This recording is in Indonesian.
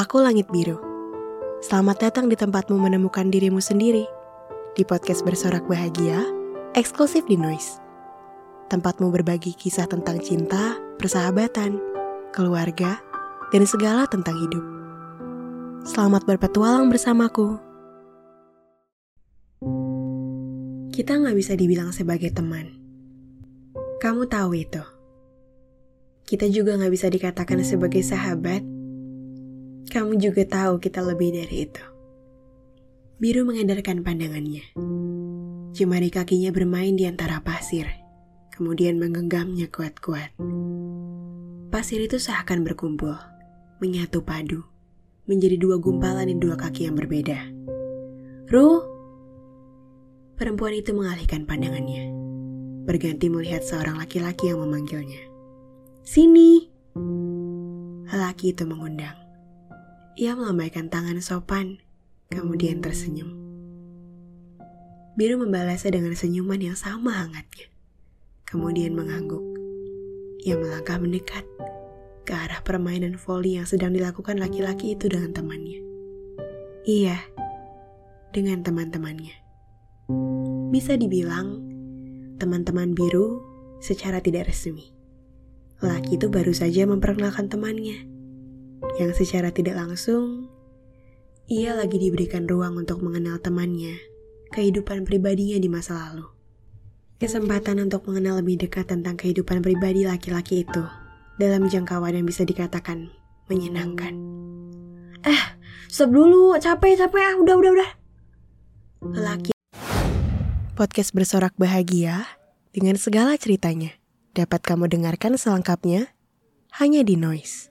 Aku Langit Biru. Selamat datang di tempatmu menemukan dirimu sendiri. Di podcast bersorak bahagia, eksklusif di Noise. Tempatmu berbagi kisah tentang cinta, persahabatan, keluarga, dan segala tentang hidup. Selamat berpetualang bersamaku. Kita nggak bisa dibilang sebagai teman. Kamu tahu itu. Kita juga nggak bisa dikatakan sebagai sahabat. Kamu juga tahu kita lebih dari itu. Biru mengedarkan pandangannya. Jemari kakinya bermain di antara pasir, kemudian menggenggamnya kuat-kuat. Pasir itu seakan berkumpul, menyatu padu, menjadi dua gumpalan di dua kaki yang berbeda. Ruh, perempuan itu mengalihkan pandangannya, berganti melihat seorang laki-laki yang memanggilnya. Sini. Lelaki itu mengundang. Ia melambaikan tangan sopan, kemudian tersenyum. Biru membalasnya dengan senyuman yang sama hangatnya. Kemudian mengangguk. Ia melangkah mendekat ke arah permainan voli yang sedang dilakukan laki-laki itu dengan temannya. Iya, dengan teman-temannya. Bisa dibilang, teman-teman biru secara tidak resmi laki itu baru saja memperkenalkan temannya, yang secara tidak langsung, ia lagi diberikan ruang untuk mengenal temannya, kehidupan pribadinya di masa lalu. Kesempatan untuk mengenal lebih dekat tentang kehidupan pribadi laki-laki itu dalam jangkauan yang bisa dikatakan menyenangkan. Eh, stop dulu, capek, capek, ah, udah, udah, udah. Laki Podcast bersorak bahagia dengan segala ceritanya dapat kamu dengarkan selengkapnya hanya di Noise.